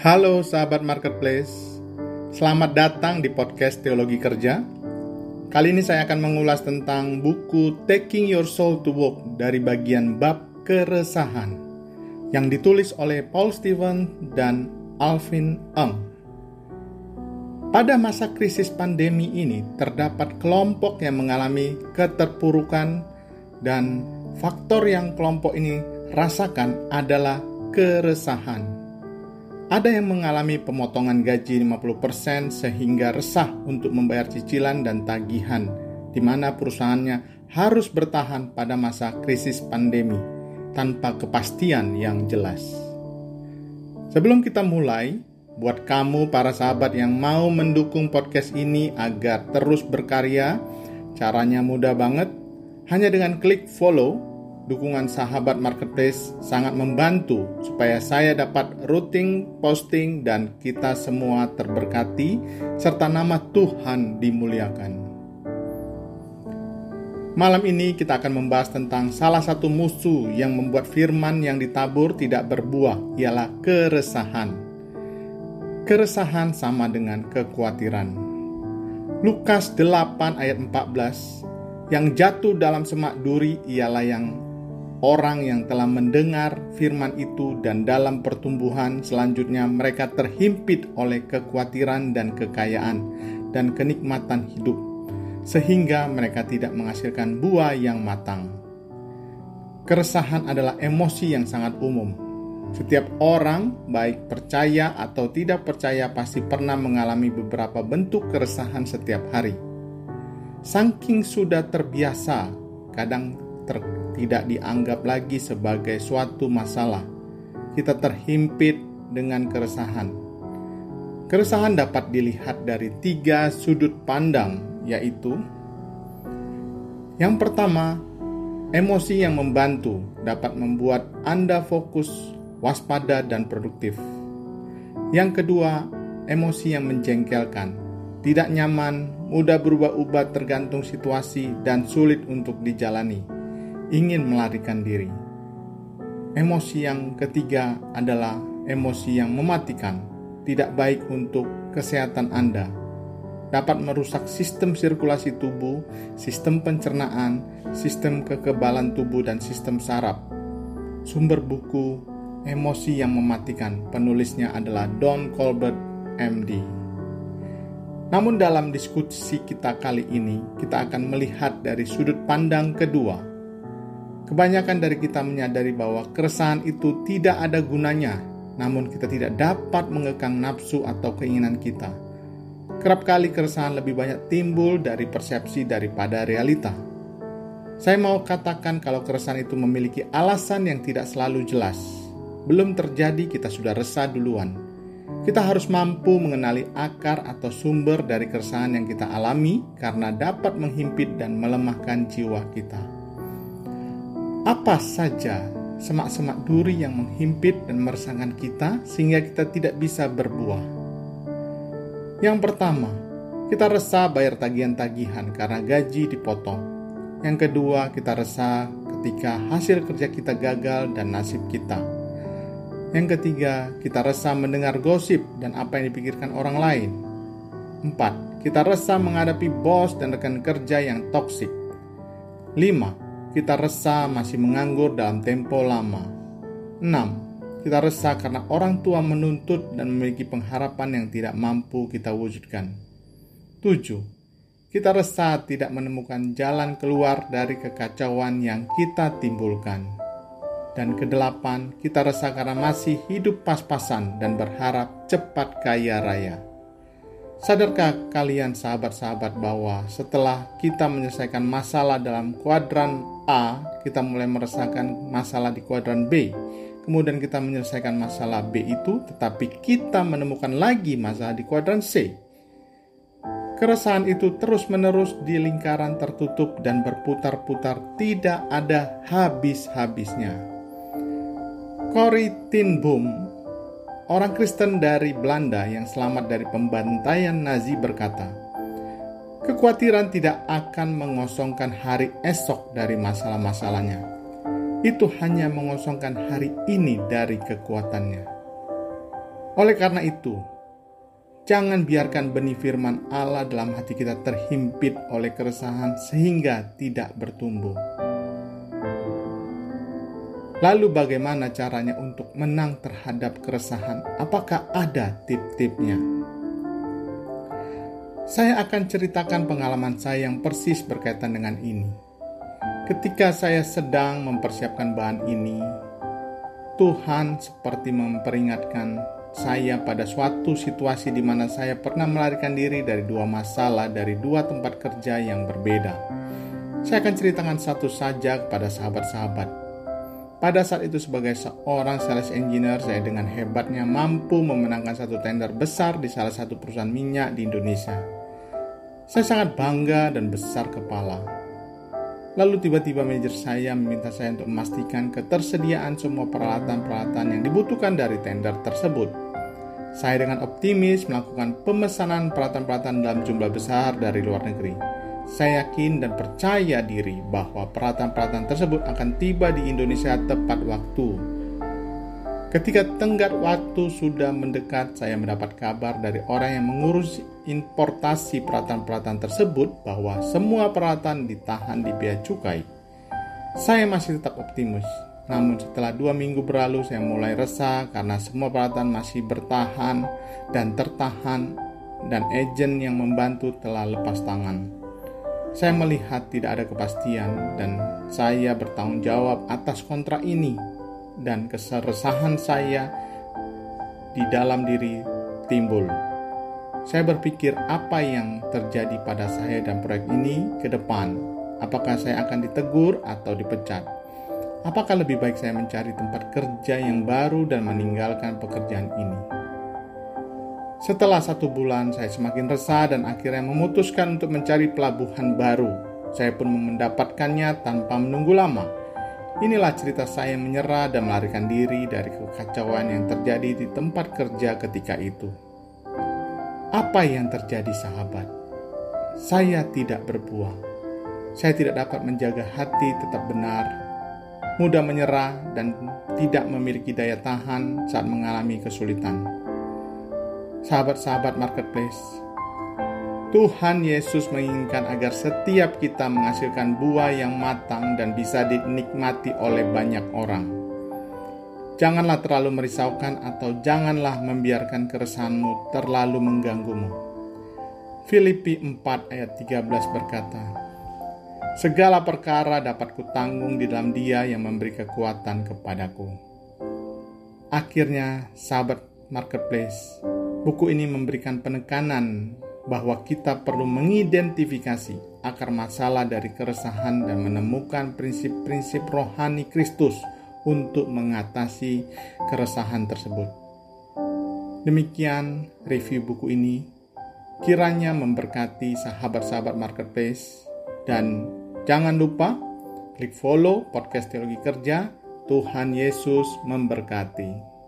Halo sahabat marketplace, selamat datang di podcast Teologi Kerja. Kali ini saya akan mengulas tentang buku Taking Your Soul to Work dari bagian bab keresahan yang ditulis oleh Paul Steven dan Alvin Eng. Pada masa krisis pandemi ini, terdapat kelompok yang mengalami keterpurukan, dan faktor yang kelompok ini rasakan adalah keresahan. Ada yang mengalami pemotongan gaji 50% sehingga resah untuk membayar cicilan dan tagihan, di mana perusahaannya harus bertahan pada masa krisis pandemi tanpa kepastian yang jelas. Sebelum kita mulai, buat kamu para sahabat yang mau mendukung podcast ini agar terus berkarya, caranya mudah banget. Hanya dengan klik follow dukungan sahabat marketplace sangat membantu supaya saya dapat routing, posting, dan kita semua terberkati, serta nama Tuhan dimuliakan. Malam ini kita akan membahas tentang salah satu musuh yang membuat firman yang ditabur tidak berbuah, ialah keresahan. Keresahan sama dengan kekhawatiran. Lukas 8 ayat 14 Yang jatuh dalam semak duri ialah yang orang yang telah mendengar firman itu dan dalam pertumbuhan selanjutnya mereka terhimpit oleh kekhawatiran dan kekayaan dan kenikmatan hidup sehingga mereka tidak menghasilkan buah yang matang. Keresahan adalah emosi yang sangat umum. Setiap orang, baik percaya atau tidak percaya, pasti pernah mengalami beberapa bentuk keresahan setiap hari. Saking sudah terbiasa, kadang ter tidak dianggap lagi sebagai suatu masalah. Kita terhimpit dengan keresahan. Keresahan dapat dilihat dari tiga sudut pandang, yaitu: yang pertama, emosi yang membantu dapat membuat Anda fokus, waspada, dan produktif. Yang kedua, emosi yang menjengkelkan, tidak nyaman, mudah berubah-ubah tergantung situasi, dan sulit untuk dijalani ingin melarikan diri. Emosi yang ketiga adalah emosi yang mematikan, tidak baik untuk kesehatan Anda. Dapat merusak sistem sirkulasi tubuh, sistem pencernaan, sistem kekebalan tubuh, dan sistem saraf. Sumber buku Emosi yang Mematikan, penulisnya adalah Don Colbert, MD. Namun dalam diskusi kita kali ini, kita akan melihat dari sudut pandang kedua, Kebanyakan dari kita menyadari bahwa keresahan itu tidak ada gunanya, namun kita tidak dapat mengekang nafsu atau keinginan kita. Kerap kali keresahan lebih banyak timbul dari persepsi daripada realita. Saya mau katakan kalau keresahan itu memiliki alasan yang tidak selalu jelas. Belum terjadi, kita sudah resah duluan. Kita harus mampu mengenali akar atau sumber dari keresahan yang kita alami karena dapat menghimpit dan melemahkan jiwa kita apa saja semak-semak duri yang menghimpit dan meresahkan kita sehingga kita tidak bisa berbuah. Yang pertama, kita resah bayar tagihan-tagihan karena gaji dipotong. Yang kedua, kita resah ketika hasil kerja kita gagal dan nasib kita. Yang ketiga, kita resah mendengar gosip dan apa yang dipikirkan orang lain. Empat, kita resah menghadapi bos dan rekan kerja yang toksik. Lima, kita resah masih menganggur dalam tempo lama. 6. Kita resah karena orang tua menuntut dan memiliki pengharapan yang tidak mampu kita wujudkan. 7. Kita resah tidak menemukan jalan keluar dari kekacauan yang kita timbulkan. Dan kedelapan, kita resah karena masih hidup pas-pasan dan berharap cepat kaya raya. Sadarkah kalian sahabat-sahabat bahwa setelah kita menyelesaikan masalah dalam kuadran A, kita mulai merasakan masalah di kuadran B. Kemudian kita menyelesaikan masalah B itu, tetapi kita menemukan lagi masalah di kuadran C. Keresahan itu terus-menerus di lingkaran tertutup dan berputar-putar, tidak ada habis-habisnya. Ten Boom Orang Kristen dari Belanda yang selamat dari pembantaian Nazi berkata, "Kekhawatiran tidak akan mengosongkan hari esok dari masalah-masalahnya. Itu hanya mengosongkan hari ini dari kekuatannya." Oleh karena itu, jangan biarkan benih firman Allah dalam hati kita terhimpit oleh keresahan sehingga tidak bertumbuh. Lalu bagaimana caranya untuk menang terhadap keresahan? Apakah ada tip-tipnya? Saya akan ceritakan pengalaman saya yang persis berkaitan dengan ini. Ketika saya sedang mempersiapkan bahan ini, Tuhan seperti memperingatkan saya pada suatu situasi di mana saya pernah melarikan diri dari dua masalah dari dua tempat kerja yang berbeda. Saya akan ceritakan satu saja kepada sahabat-sahabat pada saat itu sebagai seorang sales engineer, saya dengan hebatnya mampu memenangkan satu tender besar di salah satu perusahaan minyak di Indonesia. Saya sangat bangga dan besar kepala. Lalu tiba-tiba manajer saya meminta saya untuk memastikan ketersediaan semua peralatan-peralatan yang dibutuhkan dari tender tersebut. Saya dengan optimis melakukan pemesanan peralatan-peralatan dalam jumlah besar dari luar negeri saya yakin dan percaya diri bahwa peralatan-peralatan tersebut akan tiba di Indonesia tepat waktu. Ketika tenggat waktu sudah mendekat, saya mendapat kabar dari orang yang mengurus importasi peralatan-peralatan tersebut bahwa semua peralatan ditahan di bea cukai. Saya masih tetap optimis, namun setelah dua minggu berlalu saya mulai resah karena semua peralatan masih bertahan dan tertahan dan agen yang membantu telah lepas tangan. Saya melihat tidak ada kepastian dan saya bertanggung jawab atas kontrak ini dan keseresahan saya di dalam diri timbul. Saya berpikir apa yang terjadi pada saya dan proyek ini ke depan. Apakah saya akan ditegur atau dipecat? Apakah lebih baik saya mencari tempat kerja yang baru dan meninggalkan pekerjaan ini? Setelah satu bulan, saya semakin resah dan akhirnya memutuskan untuk mencari pelabuhan baru. Saya pun mendapatkannya tanpa menunggu lama. Inilah cerita saya menyerah dan melarikan diri dari kekacauan yang terjadi di tempat kerja ketika itu. Apa yang terjadi, sahabat? Saya tidak berbuah. Saya tidak dapat menjaga hati tetap benar, mudah menyerah, dan tidak memiliki daya tahan saat mengalami kesulitan sahabat-sahabat marketplace. Tuhan Yesus menginginkan agar setiap kita menghasilkan buah yang matang dan bisa dinikmati oleh banyak orang. Janganlah terlalu merisaukan atau janganlah membiarkan keresahanmu terlalu mengganggumu. Filipi 4 ayat 13 berkata, Segala perkara dapat kutanggung di dalam dia yang memberi kekuatan kepadaku. Akhirnya, sahabat marketplace, Buku ini memberikan penekanan bahwa kita perlu mengidentifikasi akar masalah dari keresahan dan menemukan prinsip-prinsip rohani Kristus untuk mengatasi keresahan tersebut. Demikian review buku ini. Kiranya memberkati sahabat-sahabat marketplace dan jangan lupa klik follow podcast teologi kerja. Tuhan Yesus memberkati.